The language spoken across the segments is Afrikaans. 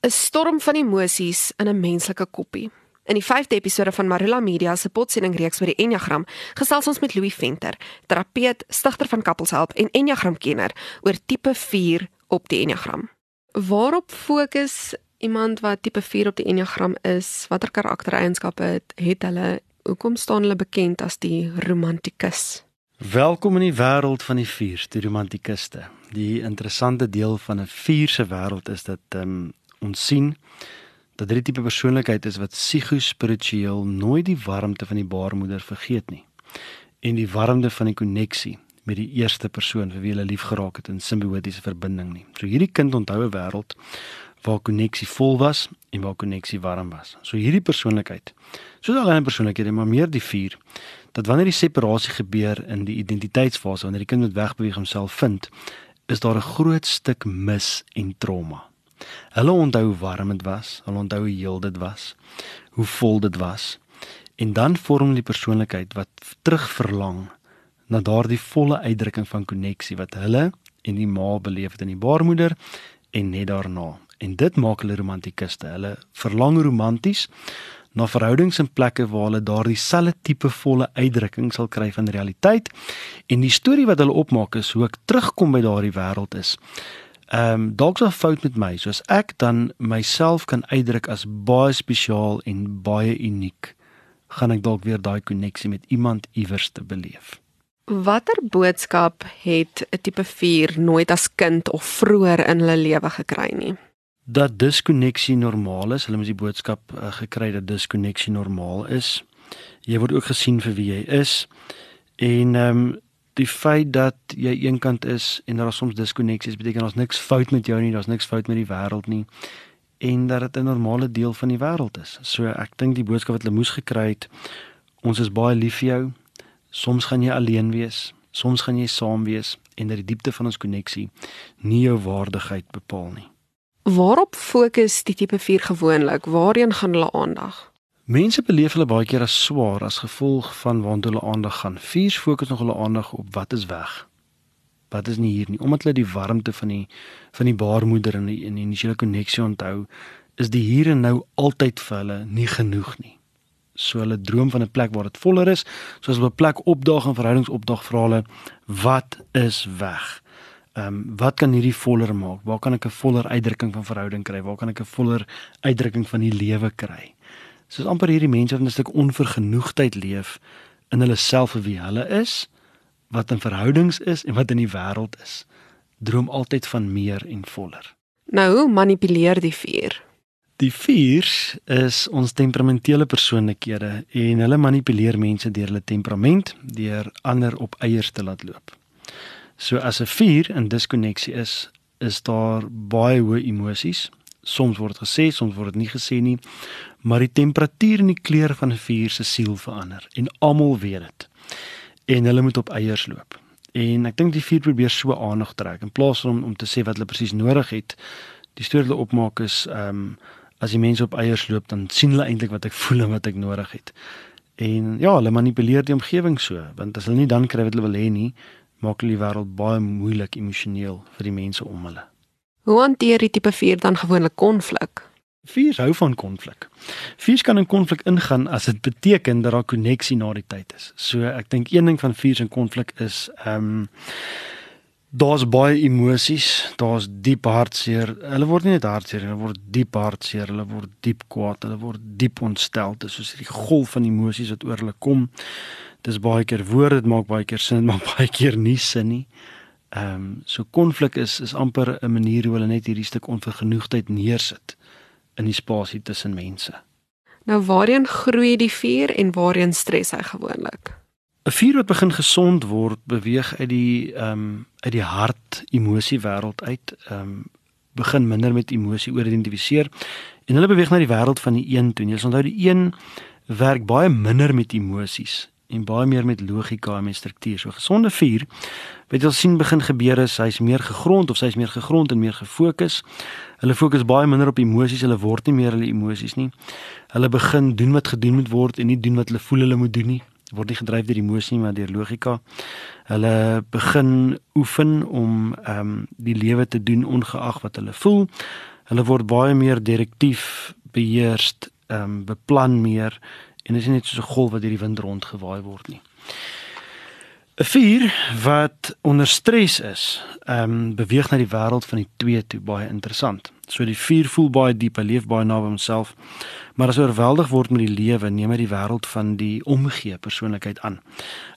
'n storm van emosies in 'n menslike koppie. In die 5de episode van Marula Media se potsending reeks oor die Enneagram, gesels ons met Louis Venter, terapeut, stigter van Couples Help en Enneagramkenner oor tipe 4 op die Enneagram. Waarop fokus iemand wat tipe 4 op die Enneagram is? Watter karaktereienskappe het, het hulle? Hoekom staan hulle bekend as die romantikus? Welkom in die wêreld van die 4, die romantikuste. Die interessante deel van 'n 4 se wêreld is dat um, ons sien dat hierdie tipe persoonlikheid is wat psigospiritueel nooit die warmte van die baarmoeder vergeet nie en die warmte van die koneksie met die eerste persoon vir wie hulle lief geraak het in simbiotiese verbinding nie. So hierdie kind onthou 'n wêreld waar koneksie vol was en waar koneksie warm was. So hierdie persoonlikheid, soos al ander persoonlikhede, maar meer die 4, dat wanneer die separasie gebeur in die identiteitsfase wanneer die kind moet wegbeweeg homself vind, is daar 'n groot stuk mis en trauma. Hulle onthou hoe warm dit was, hulle onthou hoe heel dit was, hoe vol dit was. En dan vorm die persoonlikheid wat terugverlang na daardie volle uitdrukking van koneksie wat hulle en die ma beleef het in die baarmoeder en net daarna. En dit maak hulle romantikuste. Hulle verlang romanties na verhoudings en plekke waar hulle daardie selfde tipe volle uitdrukking sal kry van realiteit. En die storie wat hulle opmaak is hoe ek terugkom by daardie wêreld is Ehm um, dalk 'n fout met my, soos ek dan myself kan uitdruk as baie spesiaal en baie uniek, gaan ek dalk weer daai koneksie met iemand iewers te beleef. Watter boodskap het 'n tipe 4 nooit as kind of vroeër in hulle lewe gekry nie? Dat diskonneksie normaal is. Hulle moes die boodskap uh, gekry dat diskonneksie normaal is. Jy word ook gesien vir wie jy is. En ehm um, die feit dat jy eenkant is en daar soms diskoneksies beteken daar's niks fout met jou nie, daar's niks fout met die wêreld nie en dat dit 'n normale deel van die wêreld is. So ek dink die boodskap wat hulle moes gekry het, ons is baie lief vir jou. Soms gaan jy alleen wees, soms gaan jy saam wees en dat die diepte van ons koneksie nie jou waardigheid bepaal nie. Waarop fokus die tipe 4 gewoonlik? Waarheen gaan hulle aandag? Mense beleef hulle baie keer as swaar as gevolg van waantoe hulle aandag gaan. Viers fokus nog hulle aandag op wat is weg. Wat is nie hier nie. Omdat hulle die warmte van die van die baarmoeder en die, die initiale koneksie onthou, is die hier en nou altyd vir hulle nie genoeg nie. So hulle droom van 'n plek waar dit voller is, soos op 'n plek opdaag en verhoudings opdaag vra hulle wat is weg. Ehm um, wat kan hierdie voller maak? Waar kan ek 'n voller uitdrukking van verhouding kry? Waar kan ek 'n voller uitdrukking van die lewe kry? Soos amper hierdie mense wat 'n stuk onvergenoegdheid leef in hulle self vir wie hulle is, wat in verhoudings is en wat in die wêreld is. Droom altyd van meer en voller. Nou, hoe manipuleer die vuur? Die vuur is ons temperamentele persoonlikhede en hulle manipuleer mense deur hulle temperament, deur ander op eiers te laat loop. So as 'n vuur in diskonneksie is, is daar baie hoë emosies. Soms word dit gesê, soms word dit nie gesê nie maar die temperatuur en die kleur van 'n vuur se siel verander en almal weet dit. En hulle moet op eiers loop. En ek dink die vuur probeer so aandag trek in plaas van om om te sê wat hulle presies nodig het. Die storie hulle opmaak is ehm um, as die mense op eiers loop dan sien hulle eintlik wat ek voel en wat ek nodig het. En ja, hulle manipuleer die omgewing so, want as hulle nie dan kry wat hulle wil hê nie, maak hulle die wêreld baie moeilik emosioneel vir die mense om hulle. Hoe hanteer die tipe vuur dan gewoonlik konflik? Vier hou van konflik. Vier kan in konflik ingaan as dit beteken dat daar koneksie na die tyd is. So ek dink een ding van vier se konflik is ehm um, daar's baie emosies, daar's diep hartseer. Hulle word nie net hartseer, hulle word diep hartseer, hulle word diep kwaad, hulle word diep ontstel. Dit is soos hierdie golf van emosies wat oor hulle kom. Dis baie keer woorde, dit maak baie keer sin, maar baie keer nie sin nie. Ehm um, so konflik is is amper 'n manier hoe hulle net hierdie stuk onvergenoegdheid neersit in die spasie tussen mense. Nou waarheen groei die vuur en waarheen stres hy gewoonlik? 'n Vuur wat begin gesond word, beweeg uit die ehm um, uit die hart emosie wêreld uit. Ehm um, begin minder met emosie oor identifiseer en hulle beweeg na die wêreld van die een toe. Jy sal onthou die een werk baie minder met emosies en baie meer met logika en met struktuur. So gesonde vuur wat jy sien begin gebeur is hy's meer gegrond of sy's meer gegrond en meer gefokus. Hulle fokus baie minder op emosies, hulle word nie meer hulle emosies nie. Hulle begin doen wat gedoen moet word en nie doen wat hulle voel hulle moet doen nie. Word nie gedryf deur emosie nie, maar deur logika. Hulle begin oefen om ehm um, die lewe te doen ongeag wat hulle voel. Hulle word baie meer direktief beheerst, ehm um, beplan meer en is nie net so 'n golf wat deur die wind rondgewaai word nie. 'n Vier wat onder stres is, ehm um, beweeg na die wêreld van die twee toe baie interessant. So die vier voel baie diep, hy leef baie naby homself. Maar as hy oorweldig word met die lewe, neem hy die wêreld van die omgee persoonlikheid aan.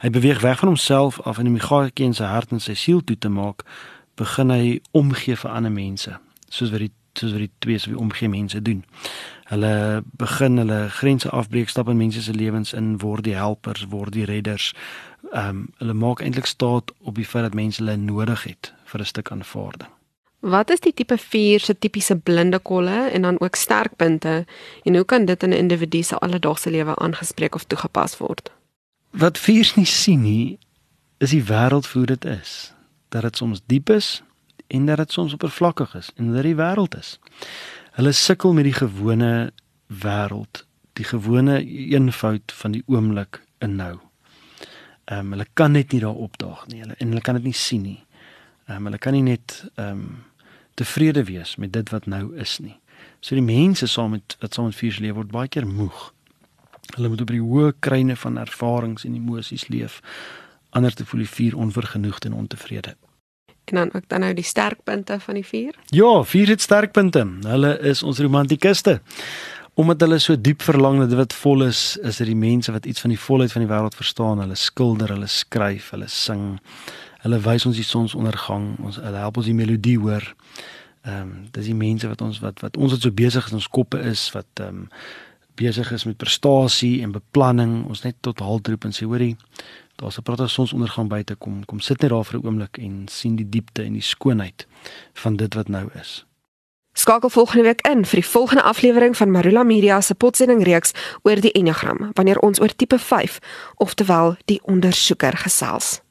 Hy beweeg weg van homself af en om die gaatjie in sy hart en sy siel toe te maak, begin hy omgee vir ander mense, soos wat die soos wat die twee se omgee mense doen. Hulle begin hulle grense afbreek, stap in mense se lewens in, word die helpers, word die redders. Ehm um, hulle maak eintlik staat op die feit dat mense hulle nodig het vir 'n stuk aanvaarding. Wat is die tipe 4 se tipiese blinde kolle en dan ook sterkpunte en hoe kan dit in 'n individu se alledaagse lewe aangespreek of toegepas word? Wat 4s nie sien nie, is die wêreld hoe dit is. Dat dit soms diep is en dat dit soms oppervlakkig is en dat die wêreld is. Hulle sukkel met die gewone wêreld, die gewone eenvoud van die oomblik in nou. Ehm um, hulle kan net nie daar opdaag nie. Hulle en hulle kan dit nie sien nie. Ehm um, hulle kan nie net ehm um, tevrede wees met dit wat nou is nie. So die mense saam met wat saam met vuur leef word baie keer moeg. Hulle moet op die hoë kruine van ervarings en emosies leef. Anders te voel die vuur onvergenoegd en ontevrede en dan ook dan nou die sterkpunte van die vier? Ja, vier het sterkpunte. Hulle is ons romantikuste. Omdat hulle so diep verlang dat dit vol is, is dit die mense wat iets van die volheid van die wêreld verstaan. Hulle skilder, hulle skryf, hulle sing. Hulle wys ons die sonsondergang. Ons hulle help ons die melodie hoor. Ehm um, dis die mense wat ons wat wat ons wat so besig is in ons koppe is wat ehm um, besig is met prestasie en beplanning. Ons net tot haltroep en sê hoorie, daar's 'n pragtige sonsondergang buite kom. Kom sit net daar vir 'n oomblik en sien die diepte en die skoonheid van dit wat nou is. Skakel volgende week in vir die volgende aflewering van Marula Media se potsending reeks oor die Enneagram wanneer ons oor tipe 5, oftewel die ondersoeker gesels.